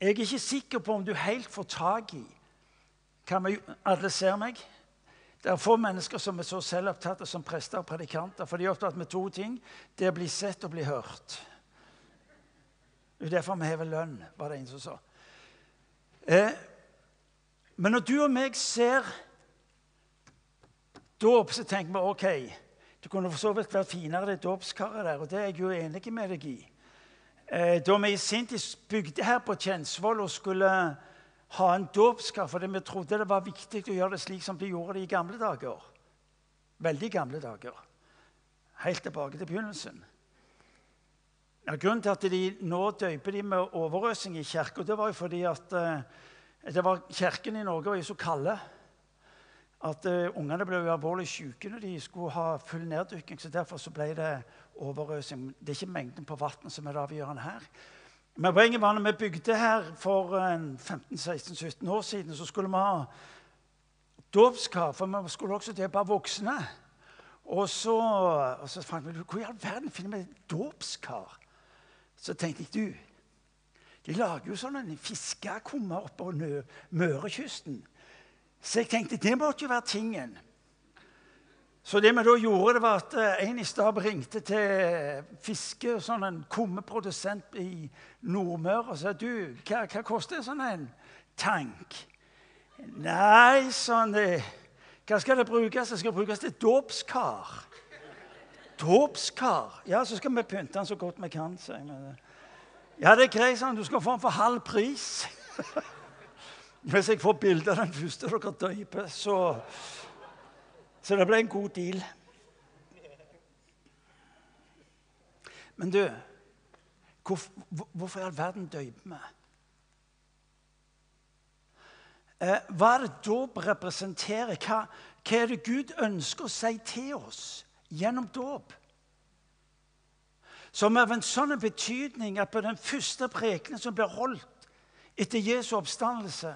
Jeg er ikke sikker på om du helt får tak i hva vi alle ser meg. Det er få mennesker som er så selvopptatte som prester og predikanter. For de er opptatt med to ting. Det å bli sett og bli hørt. Det er derfor vi hever lønn, var det en som sa. Eh, men når du og meg ser dåp, så tenker vi OK Det kunne for så vidt vært finere, det dåpskaret der. Og det er jeg jo enig med deg i. Eh, da vi i sin tid bygde her på Kjensvoll og skulle ha en dåpskar fordi vi trodde det var viktig å gjøre det slik som de gjorde det i gamle dager. Veldig gamle dager. Helt tilbake til begynnelsen. Ja, grunnen til at de nå døyper de med overøsing i kirka, det var jo fordi at uh, det var kirken i Norge var jo så kalde at uh, ungene ble jo alvorlig syke når de skulle ha full neddykking. så Derfor så ble det overøsing. Det er ikke mengden på vann som er det avgjørende her. Men poenget var når vi bygde her for 15-16-17 år siden, så skulle vi ha dåpskar, for vi skulle også døpe voksne. Og så, og så fant vi hvor i all verden finner vi dåpskar? Så tenkte jeg du, de lager jo sånne fiskekummer oppå Mørekysten. Så jeg tenkte det måtte jo være tingen. Så det vi da gjorde, det var at eh, en i stab ringte til fiske, sånn en kummeprodusent i Nordmøre og sa du, hva, hva koster sånn en tank? Nei, sånn det, Hva skal det brukes? Det skal brukes til dåpskar. Dåpskar? Ja, så skal vi pynte den så godt vi kan. Så jeg, men, ja, det er greit, sånn. Du skal få den for halv pris. Hvis jeg får bilde av den første dere døyper, så så det ble en god deal. Men du, hvor, hvorfor i all verden døyper vi? Eh, hva er det dåp representerer? Hva, hva, er det Gud ønsker å si til oss gjennom dåp? Som er av en sånn betydning at på den første prekenen som blir holdt etter Jesu oppstandelse,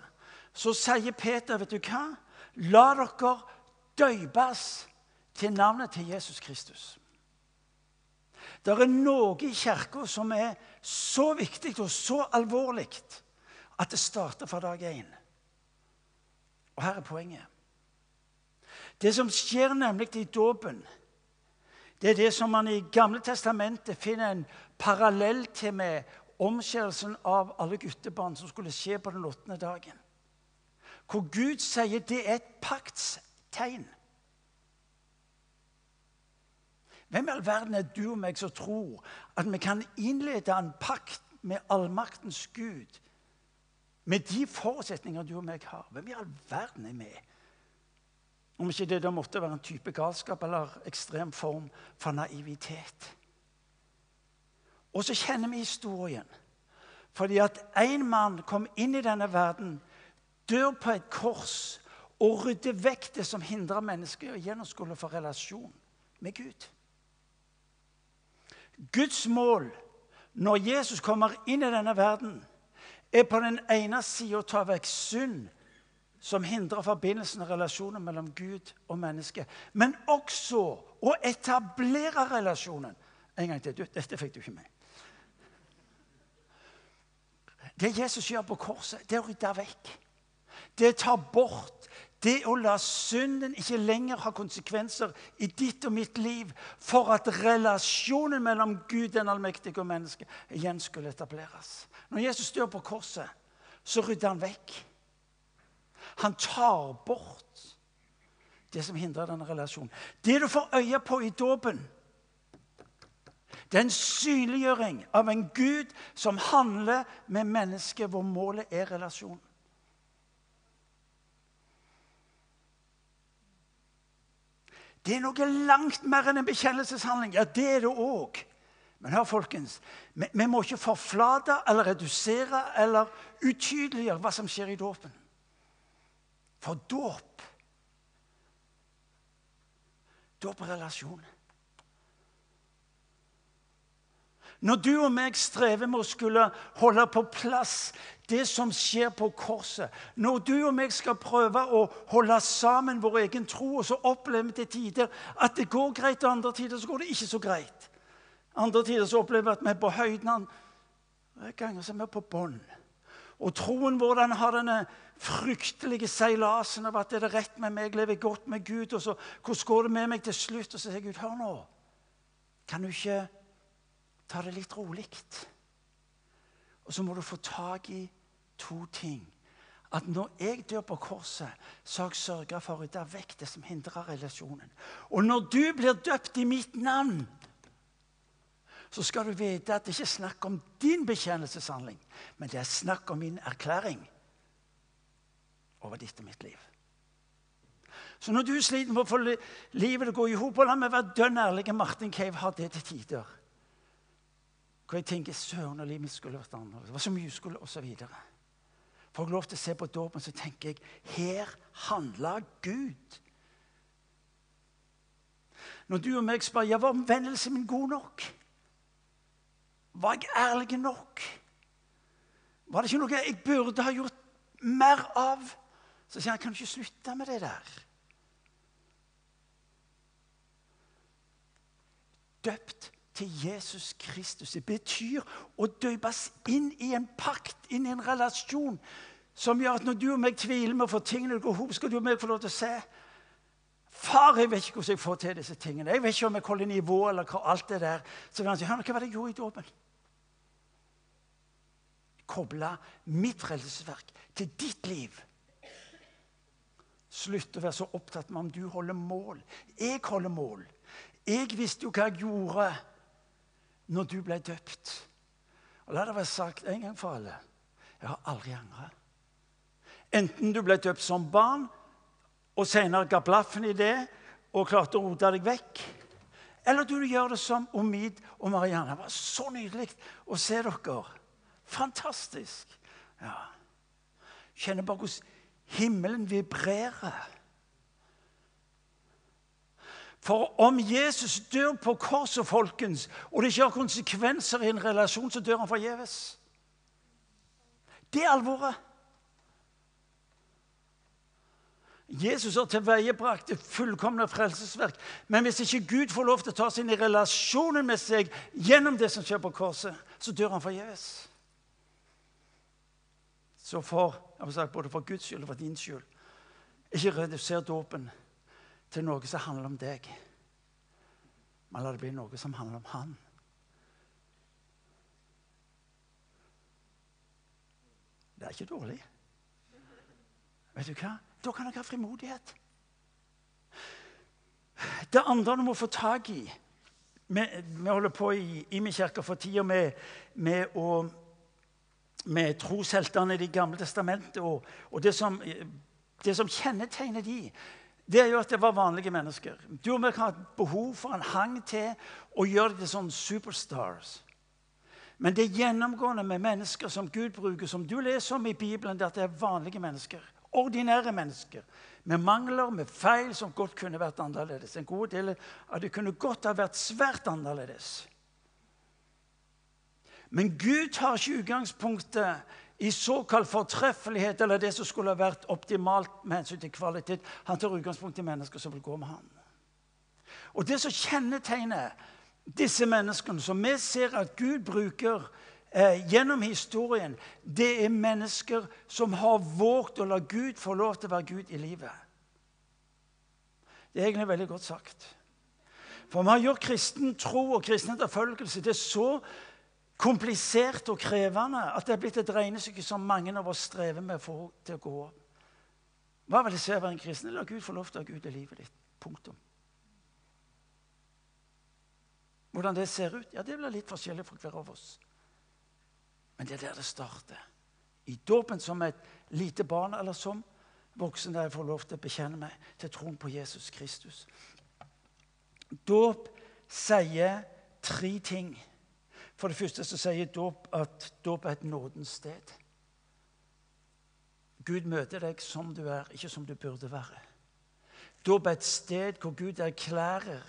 så sier Peter, vet du hva? La dere døypes til navnet til Jesus Kristus. Det er noe i kirka som er så viktig og så alvorlig at det starter fra dag én. Og her er poenget. Det som skjer nemlig i dåpen, det er det som man i Gamle testamentet finner en parallell til med omskjærelsen av alle guttebarn som skulle skje på den åttende dagen. Hvor Gud sier det er et pakts tegn. Hvem i all verden er du og meg som tror at vi kan innlede en pakt med allmaktens Gud med de forutsetninger du og meg har? Hvem i all verden er med? Om ikke det da måtte være en type galskap eller ekstrem form for naivitet. Og så kjenner vi historien. Fordi at én mann kom inn i denne verden, dør på et kors og rydde vekk det som hindrer mennesket i å gjennomskole for relasjon med Gud. Guds mål når Jesus kommer inn i denne verden, er på den ene sida å ta vekk synd som hindrer forbindelsen og relasjonen mellom Gud og menneske, men også å etablere relasjonen. En gang til. Dette fikk du ikke med. Det Jesus gjør på korset, det er å rydde vekk. Det tar bort det å la synden ikke lenger ha konsekvenser i ditt og mitt liv for at relasjonen mellom Gud den allmektige og mennesket igjen skulle etableres. Når Jesus dør på korset, så rydder han vekk. Han tar bort det som hindrer denne relasjonen. Det du får øye på i dåpen, det er en synliggjøring av en Gud som handler med mennesket, hvor målet er relasjonen. Det er noe langt mer enn en bekjennelseshandling. Ja, det er det òg. Men hør, folkens. Vi, vi, må ikke forflate eller redusere eller utydeliggjøre hva som skjer i dåpen. For dåp Dåp er relasjon. Når du og meg strever med å skulle holde på plass det som skjer på korset Når du og meg skal prøve å holde sammen vår egen tro, og så opplever vi til tider at det går greit, og andre tider så går det ikke så greit. Andre tider så opplever vi at vi er på høyden, andre ganger så er vi på bånn. Og troen vår den har denne fryktelige seilasen av at er det rett med meg, lever godt med Gud. og så, Hvordan går det med meg til slutt? Og så sier Gud, hør nå. Kan du ikke ta det litt rolig? Og så må du få tak i to ting. At når jeg dør på korset, så har jeg sørga for å rydde vekk det som hindrer relasjonen. Og når du blir døpt i mitt navn, så skal du vite at det ikke er snakk om din bekjennelseshandling, men det er snakk om min erklæring over ditt og mitt liv. Så når du sliter med å få livet til å gå i hop, la meg være dønn ærlig. Martin Cave har det til tider. Hvor jeg tenker søren, og livet mitt skulle vært annerledes. Det var så mye skulle, og så videre. Får jeg lov til å se på dåpen, så tenker jeg her handler Gud. Når du og meg spør ja, var omvendelsen min god nok? Var jeg ærlig nok? Var det ikke noe jeg burde ha gjort mer av? Så sier han, kan du ikke slutte med det der? Døpt til Jesus Kristus. Det betyr å døpes inn i en pakt, inn i en relasjon, som gjør at når du og meg tviler med å få tingene til å gå ihop, skal du og meg få lov til å se Far, jeg vet ikke hvordan jeg får til disse tingene. Jeg vet ikke om jeg holder nivå eller hva, alt det der. Så vil han si, hør hva var det jeg gjorde i dåpen? Koble mitt frelsesverk til ditt liv. Slutt å være så opptatt med om du holder mål. Jeg holder mål. Jeg visste jo hva jeg gjorde når du ble døpt. Og La det være sagt en gang for alle jeg har aldri angra. Enten du ble døpt som barn og senere ga blaffen i det og klarte å rote deg vekk. Eller du gjør det som Omid og Marianne. Det var så nydelig å se dere. Fantastisk. Ja. Kjenner bare hvordan himmelen vibrerer. For om Jesus dør på korset, folkens, og det ikke har konsekvenser i en relasjon, så dør han forgjeves. Det er alvoret. Jesus har tilveiebrakt det fullkomne frelsesverk. Men hvis ikke Gud får lov til å ta seg inn i relasjonen med seg gjennom det som skjer på korset, så dør han forgjeves. Så for, jeg har sagt, både for Guds skyld og for din skyld, ikke reduser dåpen til noe som handler om deg. Men la det bli noe som handler om Han. Det er ikke dårlig. Vet du hva? Da kan dere ha frimodighet. Det andre du må få tak i Vi, vi holder på i Imi kirke for tida med, med, med trosheltene i Det gamle testamentet. Og, og det, som, det, som, kjennetegner de, det er jo at det var vanlige mennesker. Du og vi kan ha et behov for en hang til å gjøre det til sånn superstars. Men det gjennomgående med mennesker som Gud bruker, som du leser om i Bibelen, det er at det er vanlige mennesker ordinære mennesker med mangler, med feil, som godt kunne vært annerledes. En god del av det kunne godt ha vært svært annerledes. Men Gud tar ikke utgangspunktet i såkalt fortreffelighet eller det som skulle ha vært optimalt med hensyn til kvalitet. Han tar utgangspunkt i mennesker som vil gå med ham. Og Det som kjennetegner disse menneskene, som vi ser at Gud bruker eh, gjennom historien, det er mennesker som har våget å la Gud få lov til å være Gud i livet. Det er egentlig veldig godt sagt. For vi har gjort kristen tro og kristen etterfølgelse til så komplisert og krevende at det er blitt et regnestykke som mange av oss strever med å få til å gå opp. Hva vil det si å være en kristen? La Gud få lov til å ha Gud i livet ditt. Punktum. Hvordan det ser ut? Ja, Det blir litt forskjellig for hver av oss. Men det er der det starter. I dåpen som et lite barn eller som voksen der jeg får lov til å bekjenne meg til troen på Jesus Kristus. Dåp sier tre ting. For det første så sier dåp at dåp er et nådens sted. Gud møter deg som du er, ikke som du burde være. Dåp er et sted hvor Gud erklærer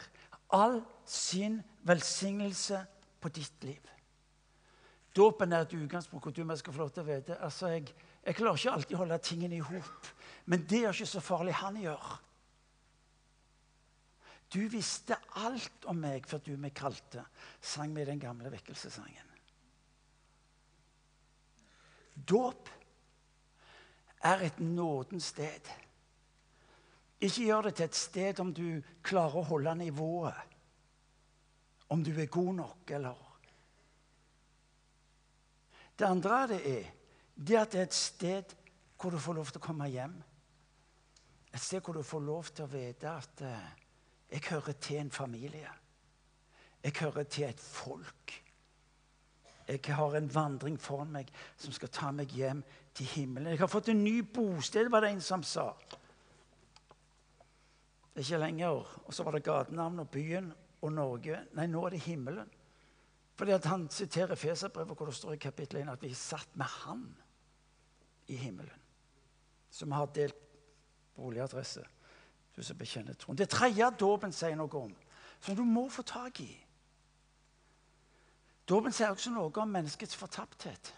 all sin velsignelse på ditt liv. Dåpen er et utgangspunkt hvor du skal få lov til å vite altså jeg, jeg klarer ikke alltid å holde tingene i hop, men det er ikke så farlig. Han gjør. Du visste alt om meg før du meg kalte, sang vi den gamle vekkelsessangen. Dåp er et nådens sted. Ikke gjør det til et sted om du klarer å holde nivået. Om du er god nok, eller Det andre det er det at det er et sted hvor du får lov til å komme hjem. Et sted hvor du får lov til å vite at eh, jeg hører til en familie. Jeg hører til et folk. Jeg har en vandring foran meg som skal ta meg hjem til himmelen. Jeg har fått en ny bosted, var det en som sa. Ikke lenger. Og så var det gatenavn og byen og Norge. Nei, nå er det himmelen. Fordi at Han siterer Feserbrevet, hvor det står i kapittel 1 at vi er satt med Han i himmelen. Så vi har delt boligadresse. Du som bekjenner troen. Det tredje dåpen sier noe om, som du må få tak i. Dåpen sier også noe om menneskets fortapthet.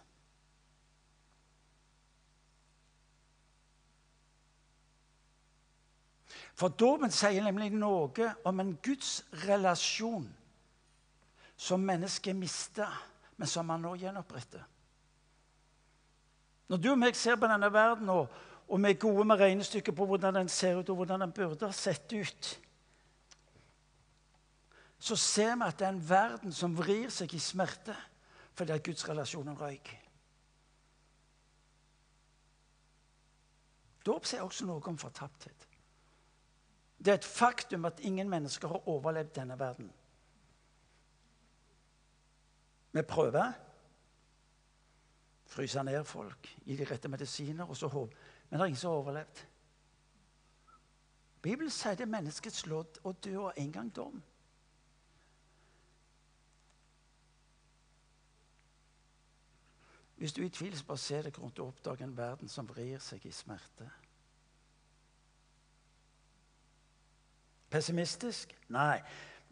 For dåpen sier nemlig noe om en Guds relasjon som mennesket mista, men som han nå gjenoppretter. Når du og meg ser på denne verden, og, og vi er gode med regnestykket på hvordan den ser ut, og hvordan den burde ha sett ut, så ser vi at det er en verden som vrir seg i smerte fordi at Guds relasjonen røyk. Dåp sier også noe om fortapthet. Det er et faktum at ingen mennesker har overlevd denne verden. Vi prøver. Fryse ned folk, gi de rette medisiner, og så håp. Men det er ingen som har overlevd. Bibelen sier det er menneskets lodd å dø og en gang dom. Hvis du i tvil, bare se deg rundt og oppdag en verden som vrir seg i smerte. Pessimistisk? Nei.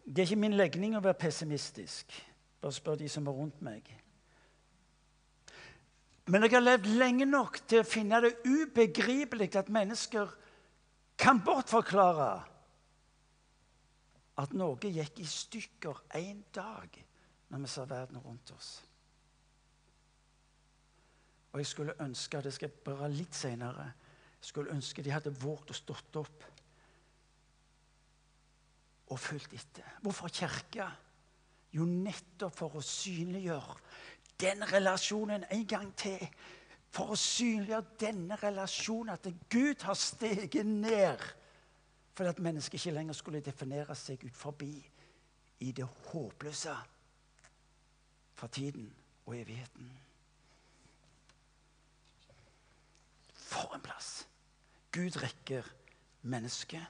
Det er ikke min legning å være pessimistisk. Bare spør de som er rundt meg. Men jeg har levd lenge nok til å finne det ubegripelig at mennesker kan bortforklare at noe gikk i stykker en dag når vi ser verden rundt oss. Og jeg skulle ønske det skal bare litt senere, jeg skulle ønske de hadde våget å stått opp og fulgt etter. Hvorfor kirke? Jo, nettopp for å synliggjøre den relasjonen en gang til. For å synliggjøre denne relasjonen, at Gud har steget ned. For at mennesket ikke lenger skulle definere seg ut forbi i det håpløse for tiden og evigheten. For en plass! Gud rekker mennesket.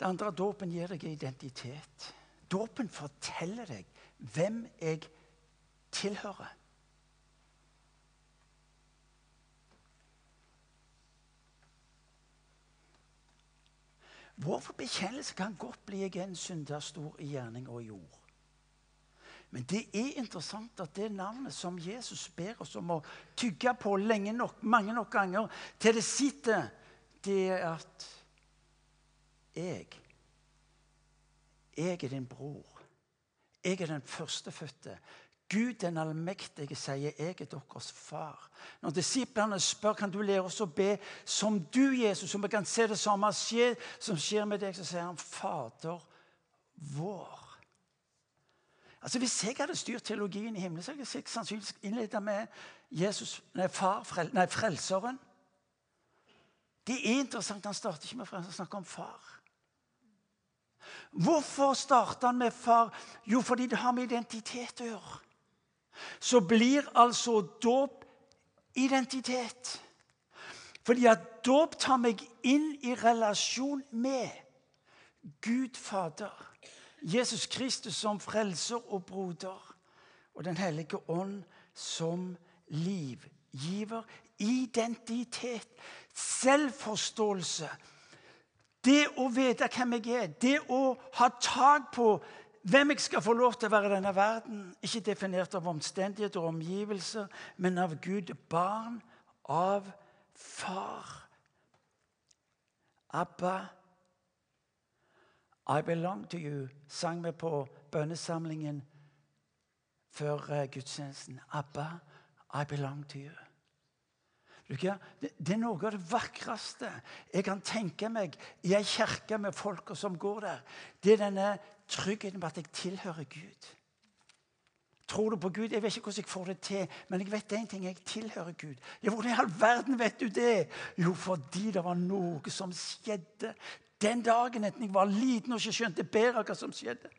Det andre dåpen gir deg identitet. Dåpen forteller deg hvem jeg tilhører. Vår bekjennelse kan godt bli 'jeg er en synder stor i gjerning og jord'. Men det er interessant at det navnet som Jesus ber oss om å tygge på lenge nok, mange nok ganger, til det sitter, det er at jeg Jeg er din bror. Jeg er den førstefødte. Gud den allmektige sier, 'Jeg er deres far'. Når disiplene spør kan du lære oss å be som du, Jesus, som vi kan se det samme skje, som skjer med deg, så sier han 'Fader vår'. Altså Hvis jeg hadde styrt teologien i himmelen, så hadde jeg sannsynligvis innledet med Jesus, nei, far, frel, nei, Frelseren. Det er interessant. Han starter ikke med å han snakker om far. Hvorfor starter han med far? Jo, fordi det har med identitet å gjøre. Så blir altså dåp identitet. Fordi at dåp tar meg inn i relasjon med Gud Fader, Jesus Kristus som frelser og broder, og Den hellige ånd som livgiver. Identitet, selvforståelse det å vite hvem jeg er, det å ha tak på hvem jeg skal få lov til å være i denne verden, ikke definert av omstendigheter og omgivelser, men av Gud. Barn av far. Abba. I belong to you sang vi på bønnesamlingen før uh, gudstjenesten. Abba, I belong to you. Det, er noe av det vakreste jeg kan tenke meg i ei kirke med folka som går der. Det er denne tryggheten på at jeg tilhører Gud. Tror du på Gud? Jeg vet ikke hvordan jeg får det til, men jeg vet én ting. Jeg tilhører Gud. Ja, Hvordan i all verden vet du det? Jo, fordi det var noe som skjedde den dagen enten jeg var liten og ikke skjønte bedre hva som skjedde.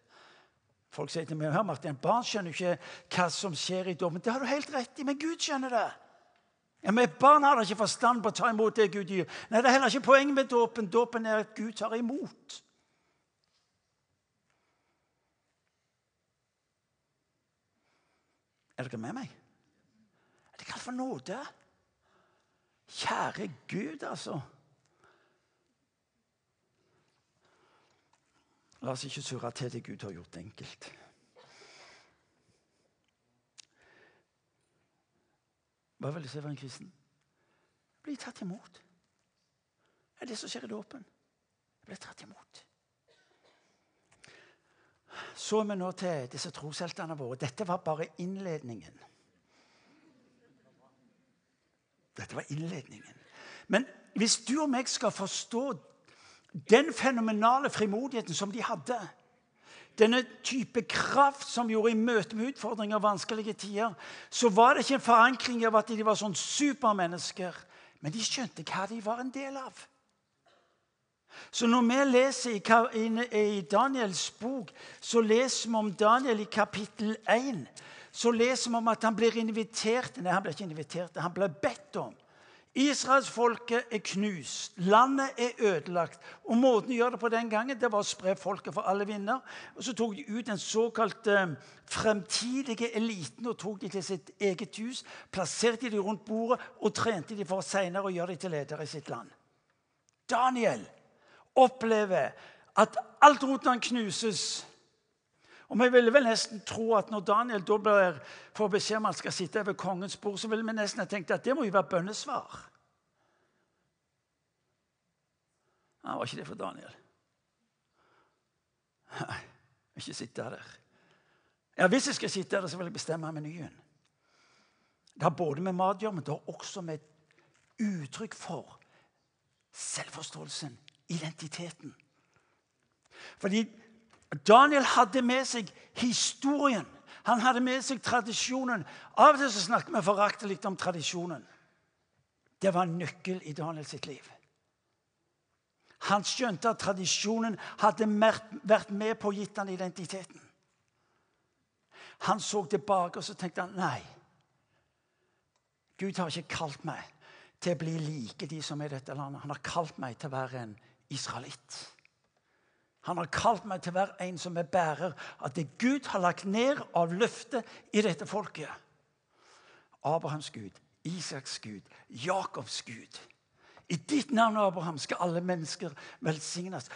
Folk sier til meg hør Martin, barn skjønner ikke hva som skjer i dommen. Det har du helt rett i, men Gud skjønner det. Ja, Men barn har da ikke forstand på å ta imot det Gud gir. Nei, Det er heller ikke poenget med dåpen. Dåpen er at Gud tar imot. Er dere med meg? Er det kalt for nåde? Kjære Gud, altså. La oss ikke surre til det Gud har gjort enkelt. Hva vil det si å være en kristen? Bli tatt imot. Det er det som skjer i dåpen. Bli tatt imot. Så er vi nå til disse trosheltene våre. Dette var bare innledningen. Dette var innledningen. Men hvis du og meg skal forstå den fenomenale frimodigheten som de hadde denne type kraft som gjorde i møte med utfordringer og vanskelige tider, så var det ikke en forankring av at de var sånn supermennesker, men de skjønte hva de var en del av. Så når vi leser i Daniels bok, så leser vi om Daniel i kapittel 1. Så leser vi om at han blir invitert Nei, han blir ikke invitert, han blir bedt om. Israelsfolket er knust, landet er ødelagt. Og Måten å gjøre det på den gangen det var å spre folket for alle vinder. Og Så tok de ut den såkalte eh, fremtidige eliten og tok de til sitt eget hus. Plasserte de rundt bordet og trente de for senere å gjøre de til ledere i sitt land. Daniel opplever at alt rundt han knuses. Og Vi ville vel nesten tro at når Daniel da blir, får beskjed om han skal sitte ved kongens bord, så ville vi nesten ha tenkt at det må jo være bønnesvar. Nei, var ikke det for Daniel. Nei, ikke sitte der. Ja, Hvis jeg skal sitte der, så vil jeg bestemme menyen. Det har både med mat å gjøre, men det har også med uttrykk for selvforståelsen identiteten. Fordi Daniel hadde med seg historien. Han hadde med seg tradisjonen. Av og til så snakker vi foraktelig om tradisjonen. Det var en nøkkel i Daniel sitt liv. Han skjønte at tradisjonen hadde vært med på å gitt han identiteten. Han så tilbake og så tenkte han, nei. Gud har ikke kalt meg til å bli like de som er i dette landet. Han har kalt meg til å være en israelitt. Han har kalt meg til hver en som er bærer av det Gud har lagt ned av løftet i dette folket. Abrahams Gud, Isaks Gud, Jakobs Gud. I ditt navn, Abraham, skal alle mennesker velsignes.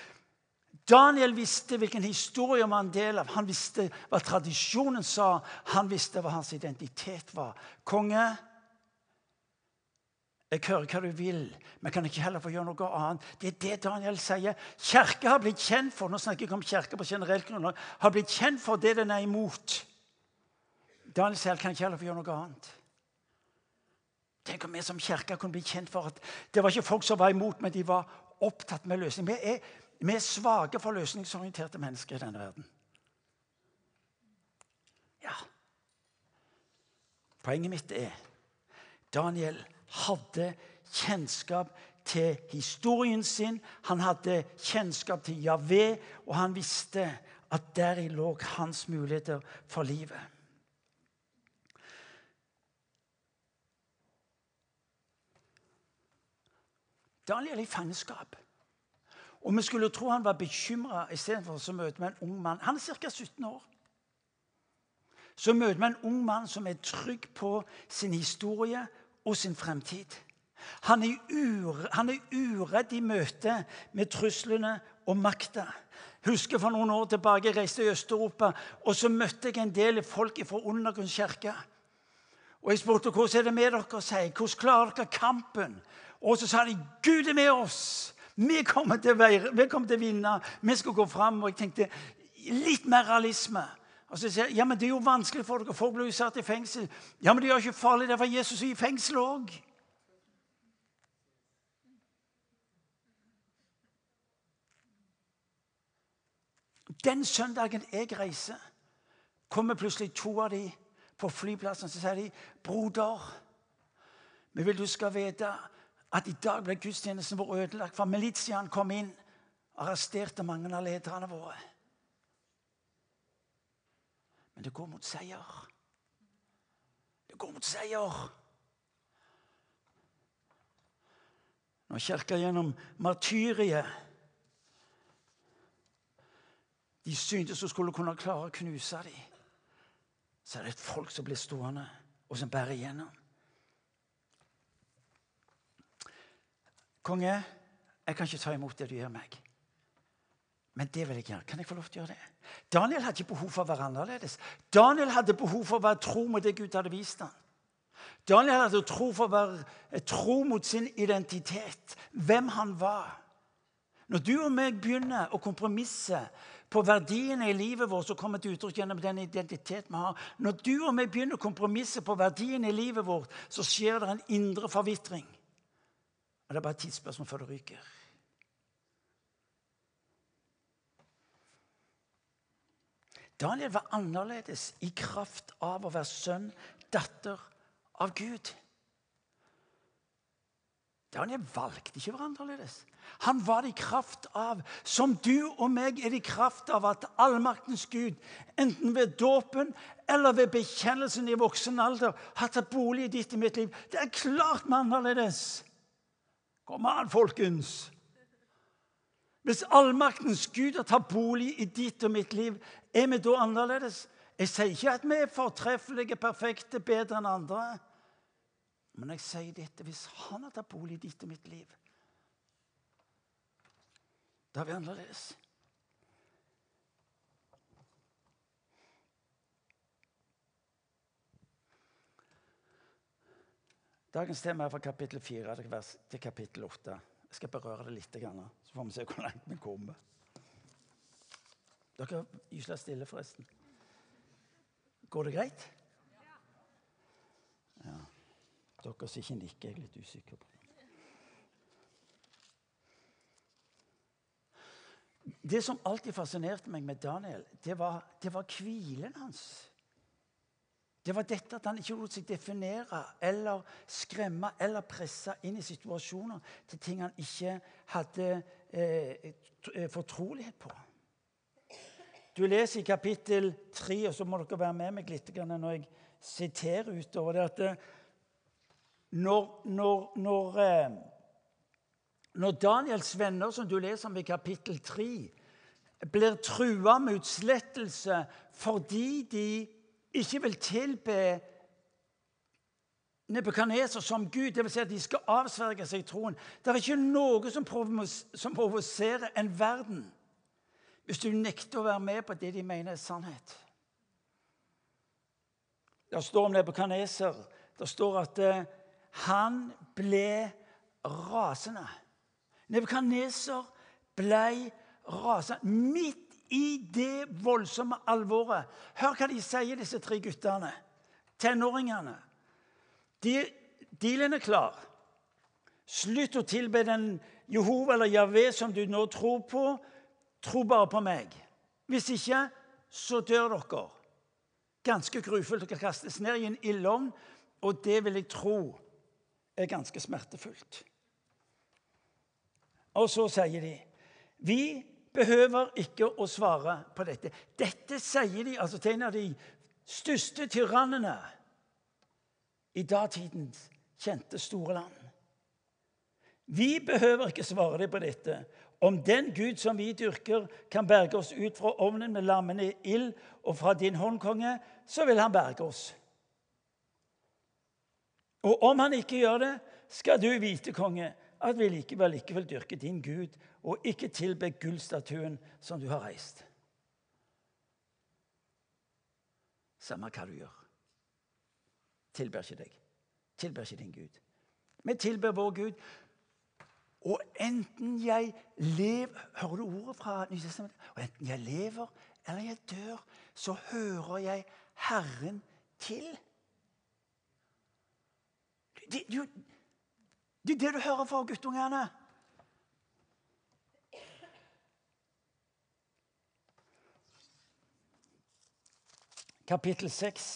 Daniel visste hvilken historie han var en del av. Han visste hva tradisjonen sa. Han visste hva hans identitet var. Konge, jeg hører hva du vil, men kan ikke heller få gjøre noe annet. Det er det Daniel sier. Kirka har blitt kjent for nå snakker jeg om kirka på generelt grunnlag, har blitt kjent for det den er imot. Daniel sier kan ikke heller få gjøre noe annet. Tenk om vi som kirke kunne bli kjent for at det var ikke folk som var imot, men de var opptatt med løsning. Vi er, vi er svake for løsningsorienterte mennesker i denne verden. Ja. Poenget mitt er Daniel hadde kjennskap til historien sin. Han hadde kjennskap til Javé, og han visste at deri lå hans muligheter for livet. Daniel er i fangenskap. Og vi skulle tro han var bekymra istedenfor å møte med en ung mann. Han er ca. 17 år. Så møter vi en ung mann som er trygg på sin historie og sin fremtid. Han er, ure, han er uredd i møte med truslene og makta. Husker For noen år tilbake jeg reiste i Øst-Europa, og så møtte jeg en del folk fra Undergrunns kirke. Og Jeg spurte hvordan er det med dere, sier Hvordan klarer dere kampen? Og så sa de Gud er med oss. Vi kommer til å, være, vi kommer til å vinne. Vi skal gå fram. Og jeg tenkte litt mer realisme. Og så sier jeg, ja, men Det er jo vanskelig for dere. Folk blir jo satt i fengsel. Ja, men det gjør ikke farlig. Det var Jesus i fengsel òg. Den søndagen jeg reiser, kommer plutselig to av de på flyplassen så sier de, 'Broder, vi vil du skal vite at i dag ble gudstjenesten vår ødelagt, for militiaen kom inn og arresterte mange av lederne våre.' Men det går mot seier. Det går mot seier. Når kirka gjennom martyriet de syntes hun skulle kunne klare å knuse dem. Så er det et folk som blir stående, og som bærer igjennom. Konge, jeg kan ikke ta imot det du gir meg. Men det vil jeg gjøre. Kan jeg få lov til å gjøre det? Daniel hadde ikke behov for å være annerledes. Daniel hadde behov for å være tro mot det Gud hadde vist ham. Daniel hadde tro for å være tro mot sin identitet, hvem han var. Når du og meg begynner å kompromisse på verdiene i livet vårt som kommer til uttrykk gjennom den identitet vi har Når du og meg begynner å kompromisse på verdiene i livet vårt, så skjer det en indre forvitring. Og det er bare et tidsspørsmål før det ryker. Daniel var annerledes i kraft av å være sønn, datter av Gud. Daniel valgte ikke å være annerledes. Han var det i kraft av, som du og meg er det i kraft av, at allmaktens Gud, enten ved dåpen eller ved bekjennelsen i voksen alder, har tatt bolig i ditt i mitt liv. Det er klart vi er annerledes. Kom an, folkens. Hvis allmaktens Gud har tatt bolig i ditt og mitt liv, er vi da annerledes? Jeg sier ikke at vi er fortreffelige, perfekte, bedre enn andre. Men jeg sier dette hvis han har tatt bolig i ditt og mitt liv, da er vi annerledes. Dagens tema er fra kapittel 4 til kapittel 8. Jeg skal berøre det litt, så får vi se hvor langt vi kommer. Dere er gysla stille, forresten. Går det greit? Ja. Dere som ikke nikker, er litt usikker på. Det som alltid fascinerte meg med Daniel, det var, det var hvilen hans. Det var dette at han ikke lot seg definere eller skremme eller presse inn i situasjoner til ting han ikke hadde eh, eh fortrolighet på. Du leser i kapittel 3, og så må dere være med meg litt når jeg siterer utover det at eh, når, når, når eh, når Daniels venner, som du leser om i kapittel 3, blir trua med utslettelse fordi de ikke vil tilbe Nebukadneser som Gud, dvs. Si at de skal avsverge seg troen. Det er ikke noe som, provoserer en verden hvis du nekter å være med på det de mener er sannhet. Det står om Nebukadneser Det står at eh, han ble rasende. Nebukadneser ble rasende midt i det voldsomme alvoret. Hør hva de sier, disse tre guttene. Tenåringene. De, dealen er klar. Slutt å tilbe den Jehova eller Javé som du nå tror på. Tro bare på meg. Hvis ikke, så dør dere. Ganske grufullt. Dere kastes ned i en ildovn, og det vil jeg tro er ganske smertefullt. Og så sier de vi behøver ikke å svare på dette. Dette sier de altså til en av de største tyrannene i datidens kjente store land. Vi behøver ikke svare dem på dette. Om den Gud som vi dyrker, kan berge oss ut fra ovnen med lammende ild og fra din hånd, konge, så vil han berge oss. Og om han ikke gjør det, skal du vite, konge, at vi likevel ikke vil dyrke din Gud og ikke tilbe gullstatuen som du har reist. Samme hva du gjør. Tilber ikke deg. Tilber ikke din Gud. Vi tilber vår Gud. Og enten jeg lever Hører du ordet fra Nytestamentet? Og enten jeg lever eller jeg dør, så hører jeg Herren til. Du, det, det er det du hører fra guttungene. Kapittel 6.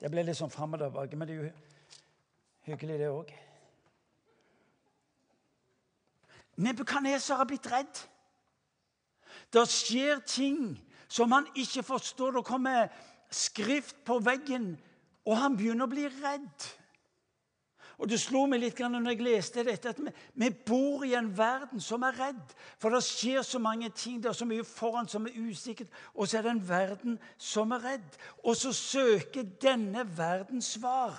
Det ble litt sånn fram og tilbake, men det er jo hyggelig, det òg. Nebukaneser har blitt redd. Det skjer ting som han ikke forstår. Det kommer skrift på veggen, og han begynner å bli redd. Og Det slo meg litt når jeg leste dette, at vi, bor i en verden som er redd. For det skjer så mange ting, det er så mye foran som er usikkert. Og så er det en verden som er redd. Og så søker denne verden svar.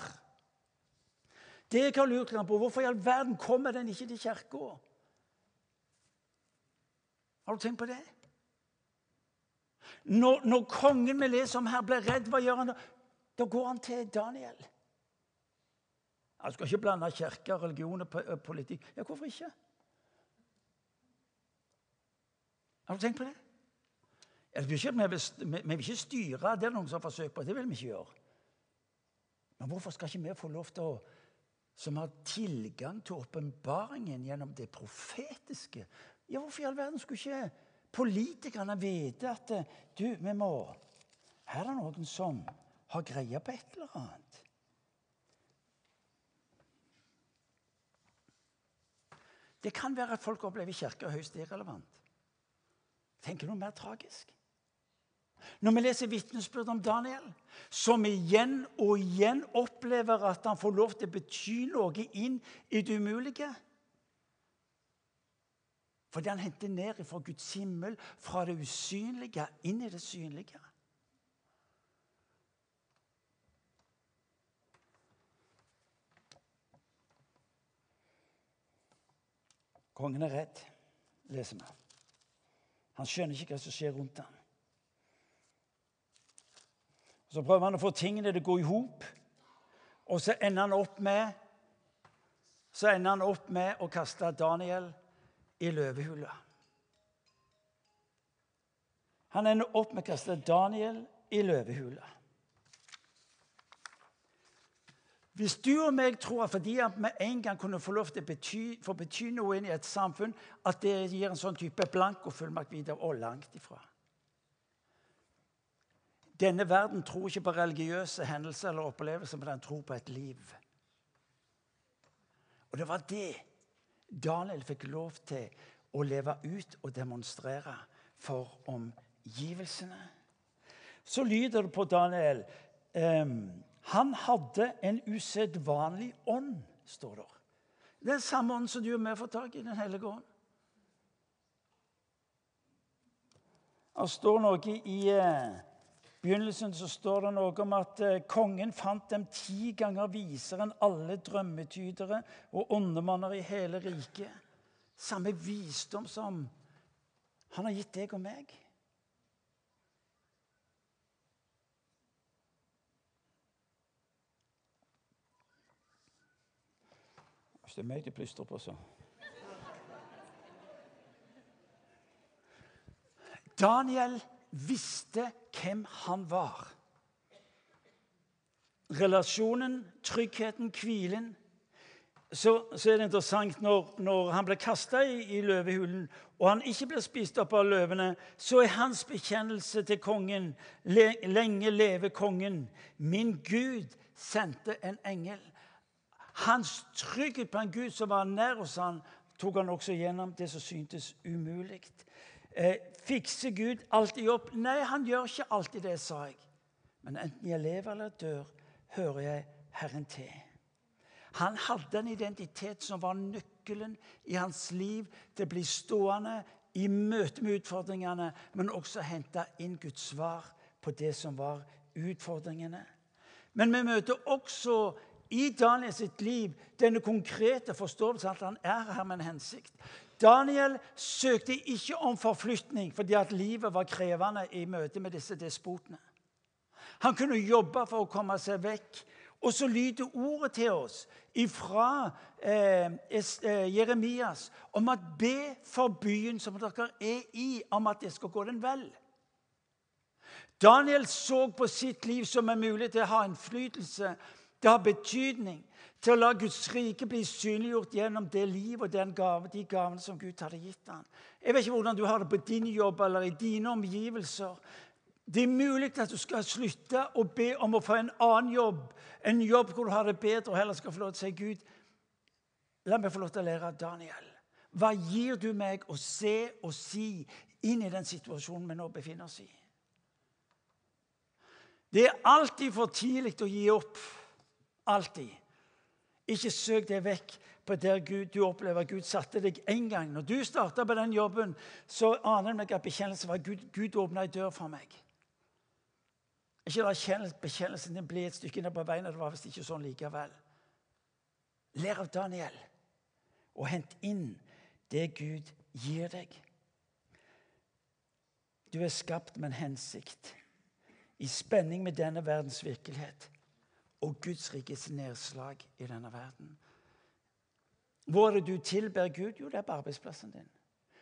Det jeg har lurt på, Hvorfor i all verden kommer den ikke til kirka? Har du tenkt på det? Når, når kongen vi leser om her, blir redd, hva gjør han da? Da går han til Daniel. Han skal ikke blande kirke, religion og eh, politikk. Ja, hvorfor ikke? Har du tenkt på det? Jeg vil ikke, vi, vil, vi ikke styre. Det er noen som har forsøkt på. Det vil vi ikke gjøre. Men hvorfor skal ikke vi få lov til å som har tilgang til åpenbaringen gjennom det profetiske. Ja, Hvorfor i all verden skulle ikke politikerne vite at du, vi må Her er det noen som har greie på et eller annet. Det kan være at folk opplever kirka høyst irrelevant. Tenk noe mer tragisk. Når vi leser vitnesbyrd om Daniel, som igjen og igjen opplever at han får lov til å bety noe inn i det umulige Fordi han henter ned fra Guds himmel, fra det usynlige, inn i det synlige. Kongen er redd, leser vi. Han skjønner ikke hva som skjer rundt ham. Så prøver han å få tingene til å gå i hop, og så ender han opp med så ender han opp med å kaste Daniel i løvehula. Han ender opp med å kaste Daniel i løvehula. Hvis du og meg tror at fordi at vi en gang kunne få lov til å bety, få bety noe inn i et samfunn, at det gir en sånn type blankofullmakt videre, og langt ifra. Denne verden tror ikke på religiøse hendelser eller opplevelser, men den tror på et liv. Og det var det Daniel fikk lov til å leve ut og demonstrere for omgivelsene. Så lyder det på Daniel um, han hadde en usedvanlig ånd, står det. Er samme ånd som du og vi får tak i, Den hellige ånd. Det står noe i eh, begynnelsen så står det noe om at eh, kongen fant dem ti ganger visere enn alle drømmetydere og åndemanner i hele riket. Samme visdom som han har gitt deg og meg. Hvis det er meg de plystrer på, så. Daniel visste hvem han var. Relasjonen, tryggheten, hvilen. Så, så er det interessant når, når han ble kasta i, i, løvehulen, og han ikke ble spist opp av løvene, så er hans bekjennelse til kongen le, Lenge leve kongen. Min Gud sendte en engel. Hans trygghet på en Gud som var nær hos han, tok han også gjennom det som syntes umulig. Eh, fikser Gud alltid opp? Nei, han gjør ikke alltid det, sa jeg. Men enten jeg lever eller dør, hører jeg Herren til. Han hadde en identitet som var nøkkelen i hans liv til å bli stående i møte med utfordringene, men også hente inn Guds svar på det som var utfordringene. Men vi møter også i Daniel sitt liv denne konkrete forståelsen at han er her med en hensikt. Daniel søkte ikke om forflytning fordi at livet var krevende i møte med disse despotene. Han kunne jobbe for å komme seg vekk Og så lyder ordet til oss fra eh, eh, Jeremias om at be for byen som dere er i, om at det skal gå den vel. Daniel så på sitt liv som en mulighet til å ha innflytelse, til har betydning, til å la Guds rike bli synliggjort gjennom det liv og gave, de gavene som Gud hadde gitt ham. Jeg vet ikke hvordan du har det på din jobb eller i dine omgivelser. Det er mulig at du skal slutte å be om å få en annen jobb, en jobb hvor du har det bedre, og heller skal få lov til å si Gud, la meg få lov til å lære av Daniel. Hva gir du meg å se og si inn i den situasjonen vi nå befinner oss i? Det er alltid for tidlig å gi opp. Alltid. Ikke søk deg vekk på der Gud, du opplever Gud satte deg én gang. Når du starta på den jobben, så aner jeg at bekjennelsen var Gud, Gud åpna ei dør for meg. Ikke la bekjennelsen din bli et stykke ned på veien. Det var visst ikke sånn likevel. Lær av Daniel og hent inn det Gud gir deg. Du er skapt med en hensikt, i spenning med denne verdens virkelighet og Guds rikes nedslag i denne verden. Hvor er det du tilber Gud? Jo, det er på arbeidsplassen din.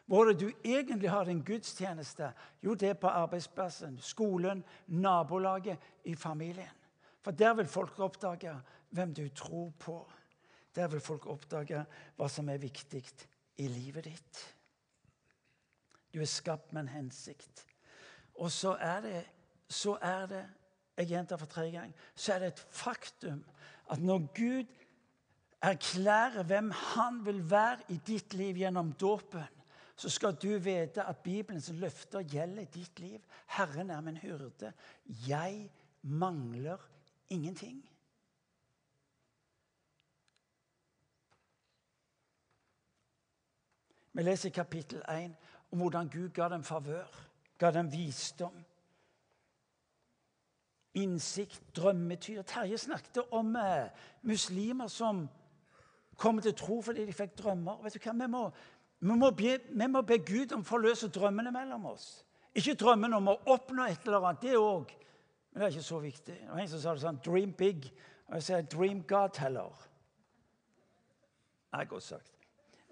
Hvor er det du egentlig har din gudstjeneste? Jo, det er på arbeidsplassen, skolen, nabolaget, i familien. For der vil folk oppdage hvem du tror på. Der vil folk oppdage hva som er viktig i livet ditt. Du er skapt med en hensikt. Og så er det, så er det jeg gjentar for tredje gang, så er det et faktum at når Gud erklærer hvem han vil være i ditt liv gjennom dåpen, så skal du vite at Bibelens løfter gjelder ditt liv. Herren er min hyrde. Jeg mangler ingenting. Vi leser i kapittel 1 om hvordan Gud ga dem favør, ga dem visdom innsikt, drømmetyr. Terje snakket om eh, muslimer som kommer til tro fordi de fikk drømmer. Vet du hva? Vi må, vi må, be, vi må be Gud om å forløse drømmene mellom oss. Ikke drømmen om å oppnå et eller annet. Det òg. Men det er ikke så viktig. Det var En som sa det sånn Dream big. Og jeg sier dream God heller. Det er godt sagt.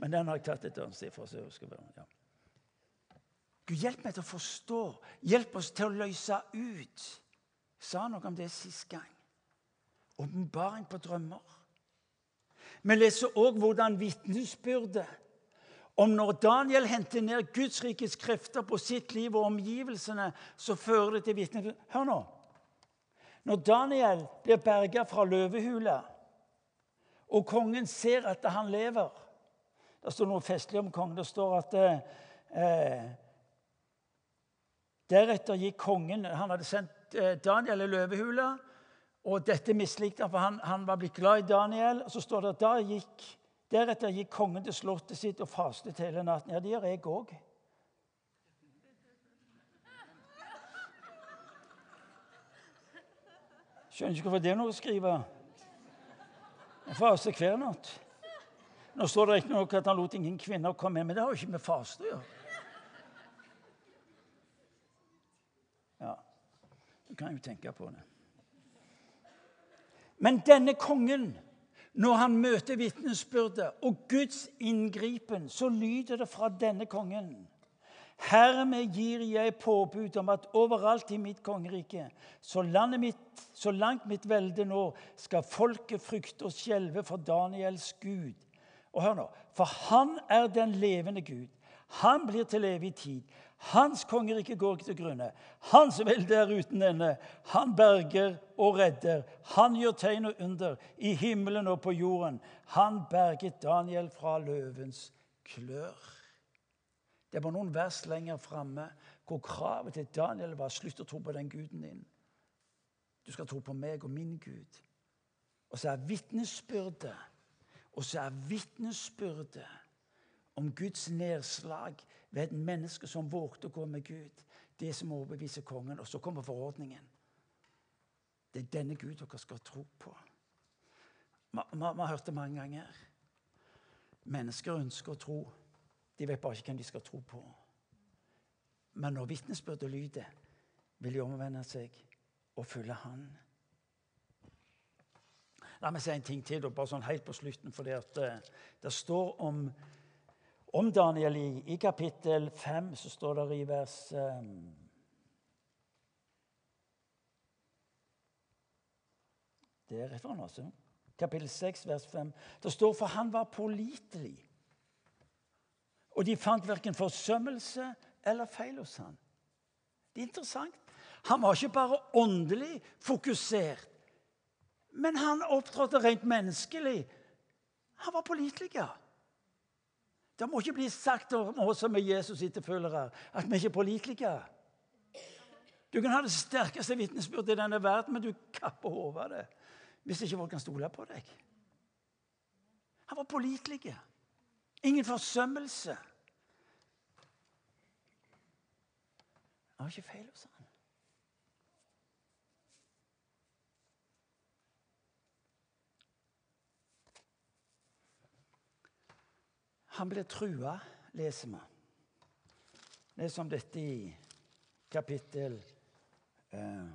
Men den har jeg tatt et annet sted fra. så ja. Gud, hjelp meg til å forstå. Hjelp oss til å løse ut sa noe om det sist gang. Åpenbaring på drømmer. Vi leser òg hvordan vitnesbyrdet om når Daniel henter ned Guds rikes krefter på sitt liv og omgivelsene, så fører det til vitne... Hør nå. Når Daniel blir berga fra løvehula, og kongen ser at han lever Det står noe festlig om kongen. Det står at eh, Deretter gikk kongen Han hadde sendt Eh, Daniel i løvehula. Og dette mislikte han, for han, han, var blitt glad i Daniel. Og så står det at da gikk, deretter gikk kongen til slottet sitt og fastet hele natten. Ja, det gjør jeg òg. Skjønner ikke hvorfor det er noe å skrive. Jeg faster hver natt. Nå står det riktignok at han lot ingen kvinner komme med, men det har jo ikke med faste å gjøre. Kan jo tenke på det. Men denne kongen, når han møter vitnesbyrdet og Guds inngripen, så lyder det fra denne kongen. Hermed gir jeg påbud om at overalt i mitt kongerike, så, mitt, så langt mitt velde nå, skal folket frykte og skjelve for Daniels Gud. Og hør nå, For han er den levende Gud. Han blir til evig tid. Hans kongerike går ikke til grunne. Hans velde er uten ende. Han berger og redder. Han gjør tegn og under i himmelen og på jorden. Han berget Daniel fra løvens klør. Det var noen vers lenger framme hvor kravet til Daniel var slutt å tro på den guden din. Du skal tro på meg og min Gud. Og så er vitnesbyrdet Og så er vitnesbyrdet om Guds nedslag ved et menneske som vågte å gå med Gud. Det som overbeviser kongen. Og så kommer forordningen. Det er denne Gud dere skal tro på. Vi har hørt det mange ganger. Mennesker ønsker å tro. De vet bare ikke hvem de skal tro på. Men når vitnesbyrdet lyder, vil de omvende seg og følge Han. La meg si en ting til, bare sånn helt på slutten. for det, det står om, om Daniel i, i, kapittel 5, så står det i vers um, Det er rett foran oss. Kapittel 6, vers 5. Det står for han var pålitelig. Og de fant verken forsømmelse eller feil hos han. Det er interessant. Han var ikke bare åndelig fokusert, men han opptrådte rent menneskelig. Han var pålitelig. Det må ikke bli sagt om oss som er Jesus-etterfølgere at vi ikke er pålitelige. Du kan ha det sterkeste vitnesbyrdet i denne verden, men du kapper hodet av det hvis ikke folk kan stole på deg. Han var pålitelig. Ingen forsømmelse. Han var ikke feil hos han. Han ble trua, leser vi. Leser om dette i kapittel eh,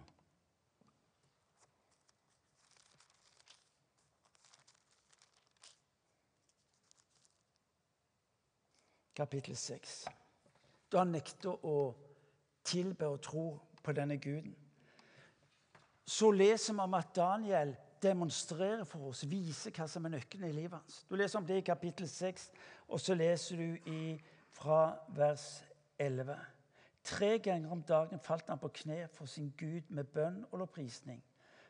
kapittel 6. Da han nekter å tilbe og tro på denne guden. Så leser vi om at Daniel demonstrerer for oss, viser hva som er nøkkelen i livet hans. Du leser om det i kapittel 6, og så leser du i, fra vers 11. Tre ganger om dagen falt han på kne for sin Gud med bønn og lovprisning.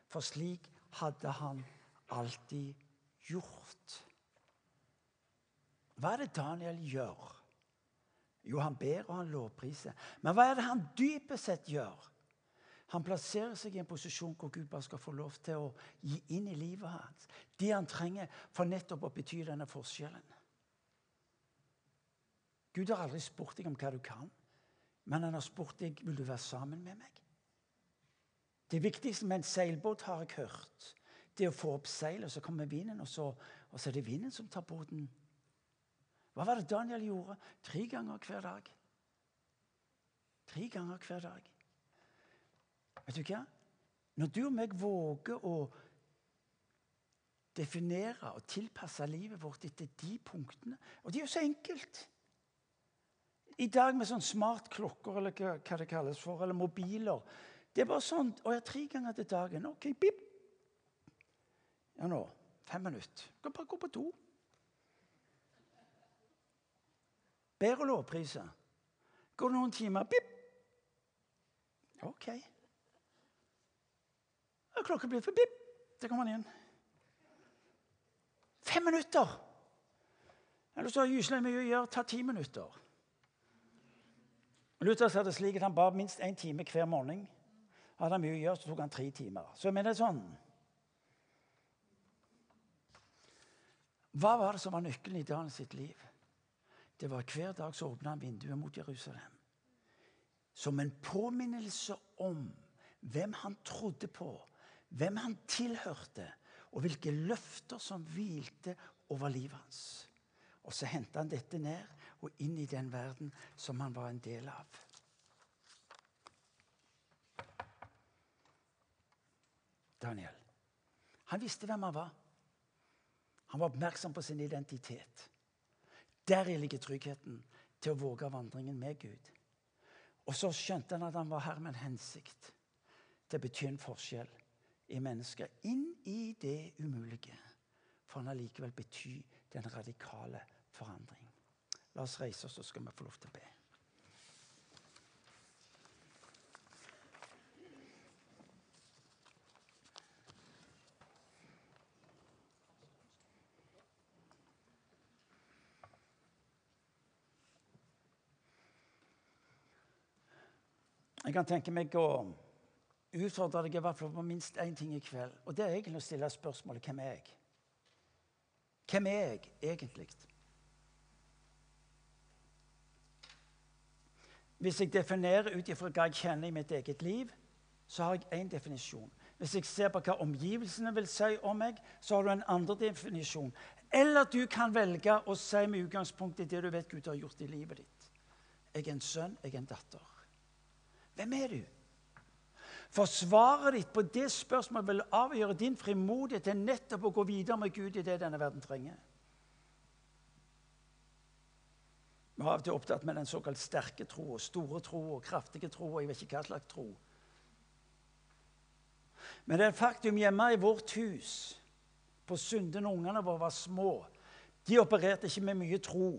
For slik hadde han alltid gjort. Hva er det Daniel gjør? Jo, han ber og han lovpriser. Men hva er det han dypest sett gjør? Han plasserer seg i en posisjon hvor Gud bare skal få lov til å gi inn i livet hans det han trenger for nettopp å bety denne forskjellen. Gud har aldri spurt deg om hva du kan, men han har spurt deg vil du være sammen med meg. Det viktigste med en seilbåt, har jeg hørt, det er å få opp seilet, så kommer vinden, og så, og så er det vinden som tar båten hva var det Daniel gjorde? Tre ganger hver dag. Tre ganger hver dag. Vet du hva? Når du og meg våger å definere og tilpasse livet vårt etter de punktene Og det er jo så enkelt. I dag med sånn smartklokker eller hva det kalles for, eller mobiler Det er bare sånn og jeg har tre ganger til dagen. OK, pip. Ja, nå. Fem minutter. Kan bare gå på do. Bedre lovpriser. Går det noen timer Pip! OK. Og klokken blir for pip. Der kommer han igjen. Fem minutter! Eller så har gyselig mye å gjøre. Ta ti minutter. Luther sa det slik at han ba minst én time hver morgen. Hadde han mye å gjøre, så tok han tre timer. Så jeg mener sånn Hva var det som var nøkkelen i Daniel sitt liv? det var Hver dag så åpna han vinduet mot Jerusalem. Som en påminnelse om hvem han trodde på, hvem han tilhørte, og hvilke løfter som hvilte over livet hans. Og så henta han dette ned og inn i den verden som han var en del av. Daniel. Han visste hvem han var. Han var oppmerksom på sin identitet. Deri ligger tryggheten til å våge vandringen med Gud. Og så skjønte han at han var her med en hensikt til å bety en forskjell i mennesker. Inn i det umulige. For han allikevel bety den radikale forandring. La oss reise oss, så skal vi få lov til å be. Jeg kan tenke meg å utfordre deg i hvert fall på minst én ting i kveld. Og det er egentlig å stille spørsmålet hvem er jeg? Hvem er jeg egentlig? Hvis jeg definerer ut ifra hva jeg kjenner i mitt eget liv, så har jeg én definisjon. Hvis jeg ser på hva omgivelsene vil si om meg, så har du en andre definisjon. Eller du kan velge å si med utgangspunkt i det du vet Gud har gjort i livet ditt. Jeg er en sønn, jeg er en datter. Hvem er du? For svaret ditt på det spørsmålet vil avgjøre din frimodighet til nettopp å gå videre med Gud i det denne verden trenger. Vi har av og til opptatt med den såkalt sterke tro, og store tro og kraftige tro. og jeg vet ikke hva slags tro. Men det er et faktum hjemme i vårt hus på Sunde når ungene våre var små. De opererte ikke med mye tro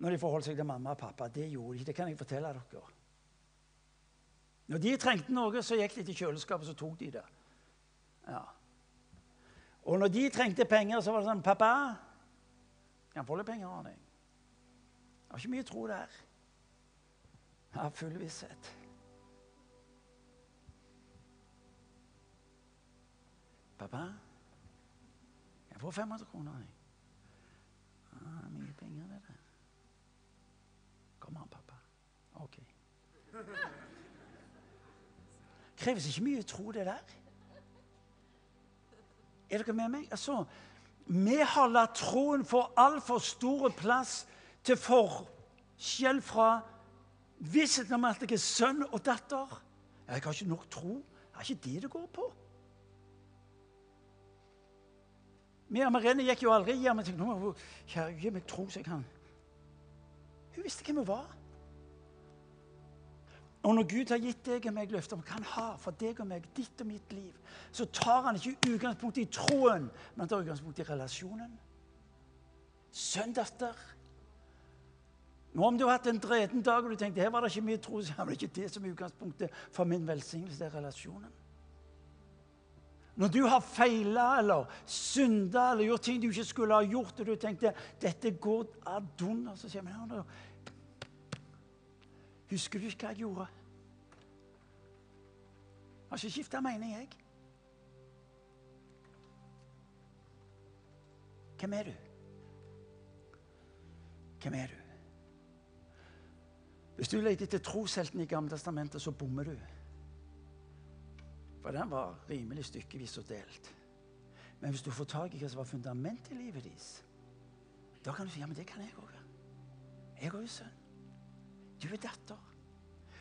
når de forholdt seg til mamma og pappa. Det gjorde de ikke. Det kan jeg fortelle dere. Når de trengte noe, så gikk de til kjøleskapet så tok de det. Ja. Og når de trengte penger, så var det sånn 'Pappa, kan jeg få litt penger av deg?' Det var ikke mye tro der. Jeg har full visshet. Pappa, jeg får 500 kroner. Jeg. Ah, mye penger, det der. Kom an, pappa. OK. Kreves ikke mye tro, det der. Er dere med meg? Altså, Vi har latt troen få altfor stor plass til forskjell fra vissheten om at jeg er sønn og datter. Jeg har ikke nok tro. Det er ikke det det går på. Vi og Marene gikk jo aldri hjem og tenkte nå, kjære, gi meg tro så jeg kan Hun visste hvem hun var. Og når Gud har gitt deg og meg løfter om hva han har for deg og meg, ditt og mitt liv, så tar han ikke utgangspunkt i troen, men tar utgangspunkt i relasjonen. Sønn, datter. Nå Om du har hatt en dreten dag og du tenkte her var det ikke mye tro, så er det ikke det som er utgangspunktet for min velsignelse. Det er relasjonen. Når du har feila eller synda eller gjort ting du ikke skulle ha gjort, og du tenkte dette går ad unna, så sier vi Husker du ikke hva jeg gjorde? Jeg har ikke skifta mening, jeg. Hvem er du? Hvem er du? Hvis du leter etter troshelten i Gamletestamentet, så bommer du. For den var rimelig stykkevis og delt. Men hvis du får tak i hva som var fundamentet i livet deres, da kan du si ja, men det kan jeg òg. Jeg òg er sønn. Du er datter.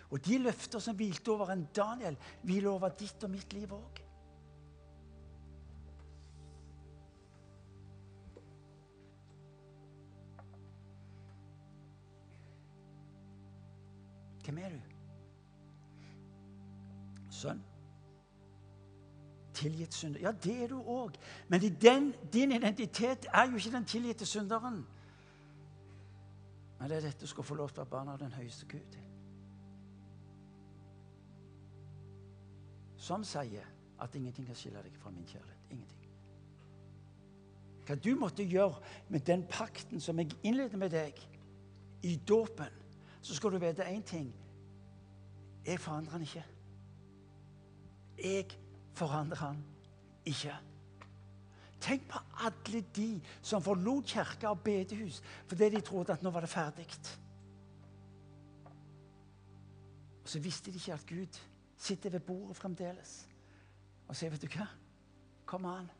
Og de løfter som hvilte over en Daniel, hviler over ditt og mitt liv òg. Hvem er du? Sønn? Tilgitt synder. Ja, det er du òg. Men din identitet er jo ikke den tilgitte synderen. Men det er dette du skal få lov til å være barn av den høyeste Gud. Som sier at ingenting kan skille deg fra min kjærlighet. Ingenting. Hva du måtte gjøre med den pakten som jeg innleder med deg i dåpen, så skal du vite én ting. Jeg forandrer han ikke. Jeg forandrer han ikke. Tenk på alle de som forlot kirke og bedehus fordi de trodde at nå var det ferdig. Og så visste de ikke at Gud sitter ved bordet fremdeles og sier, 'Vet du hva? Kom an.'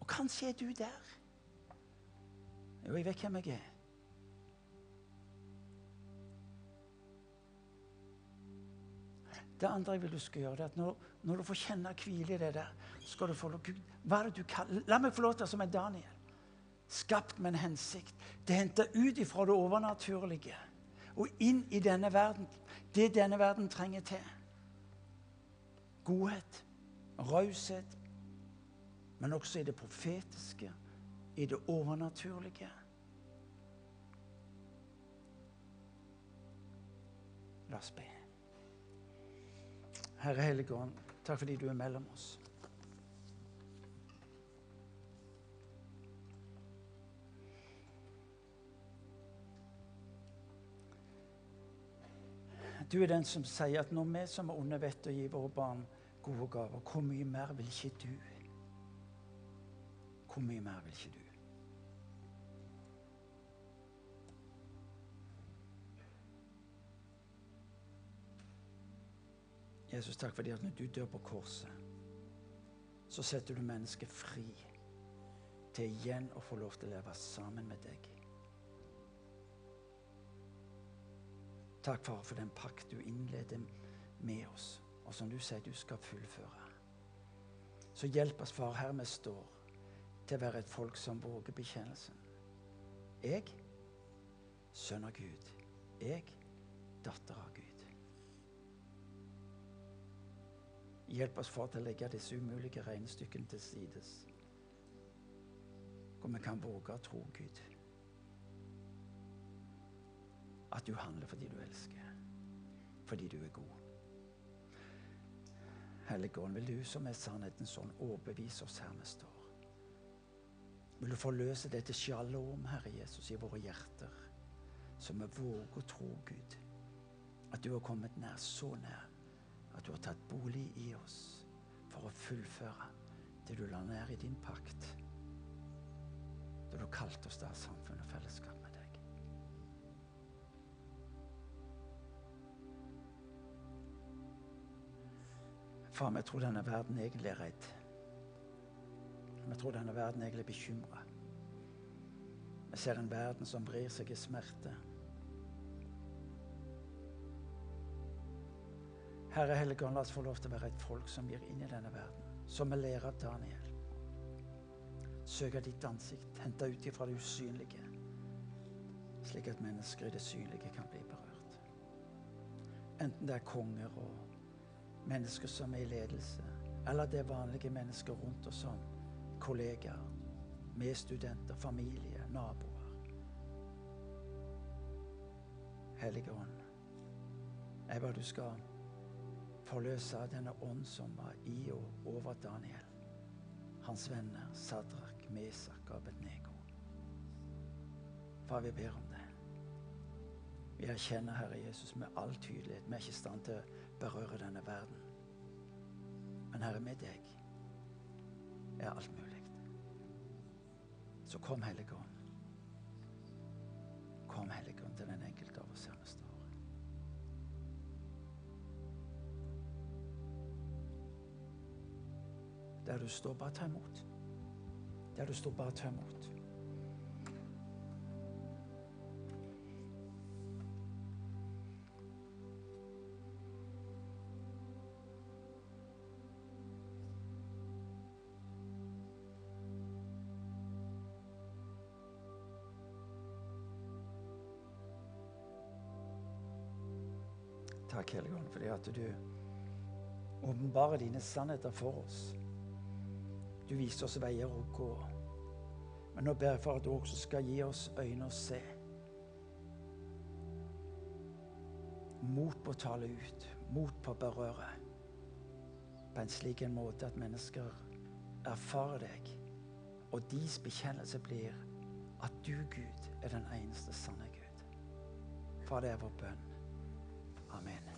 Og kanskje er du der. Jo, jeg vet hvem jeg er. Det andre jeg vil du skal gjøre, det er at når, når du får kjenne hvile i det der, skal du få lov Gud, hva er det du kaller? La meg få lov til som en Daniel. Skapt med en hensikt. Det henter ut ifra det overnaturlige og inn i denne verden. Det denne verden trenger til. Godhet, raushet, men også i det profetiske, i det overnaturlige. La oss be. Herre Hellige Ånd, takk fordi du er mellom oss. Du er den som sier at når vi som er onde, vet å gi våre barn gode gaver, hvor mye mer vil ikke du? Hvor mye mer vil ikke du? Jesus, takk fordi at når du dør på korset, så setter du mennesket fri til igjen å få lov til å leve sammen med deg. Takk, far, for den pakt du innleder med oss, og som du sier du skal fullføre. Så hjelp oss, far, her vi står, til å være et folk som våger bekjennelsen. Jeg, sønn av Gud. Jeg, datter av Gud. Hjelp oss for å legge disse umulige regnestykkene til sides. Hvor vi kan våge å tro Gud. At du handler fordi du elsker. Fordi du er god. Helligånd, vil du som er sannhetens sånn overbevise oss her vi står. Vil du forløse dette sjalom, Herre Jesus, i våre hjerter, så vi våger å tro, Gud, at du har kommet nær, så nær, at du har tatt bolig i oss for å fullføre det du la ned i din pakt, da du kalte oss til samfunn og fellesskap med deg. Far, vi tror denne verden egentlig er redd. Vi tror denne verden egentlig er bekymra. Vi ser en verden som vrir seg i smerte. Herre Helligånd, la oss få lov til å være et folk som gir inn i denne verden. Som vi ler av Daniel. Søke ditt ansikt, hente ut ifra det usynlige. Slik at mennesker i det synlige kan bli berørt. Enten det er konger og mennesker som er i ledelse, eller det er vanlige mennesker rundt oss som kollegaer, medstudenter, familie, naboer. Hellige Ånd, jeg bare du skal forløse denne ånd som var i og over Daniel, hans venner Sadrak, Mesak og Abednego. Far, vi ber om det. Vi erkjenner, Herre Jesus, med all tydelighet vi er ikke i stand til å berøre denne verden. Men Herre, med deg er alt mulig. Så kom, Hellige Ånd. Kom, Hellige Ånd, til den enkelte Der du står, bare ta imot. Der du står, bare ta imot. Takk, Helligånd, fordi at du åpenbarer dine sannheter for oss. Du viser oss veier å gå. Men nå ber jeg for at du også skal gi oss øyne å se. Mot på å tale ut, mot på å berøre. På en slik en måte at mennesker erfarer deg, og deres bekjennelse blir at du, Gud, er den eneste sanne Gud. For det er vår bønn. Amen.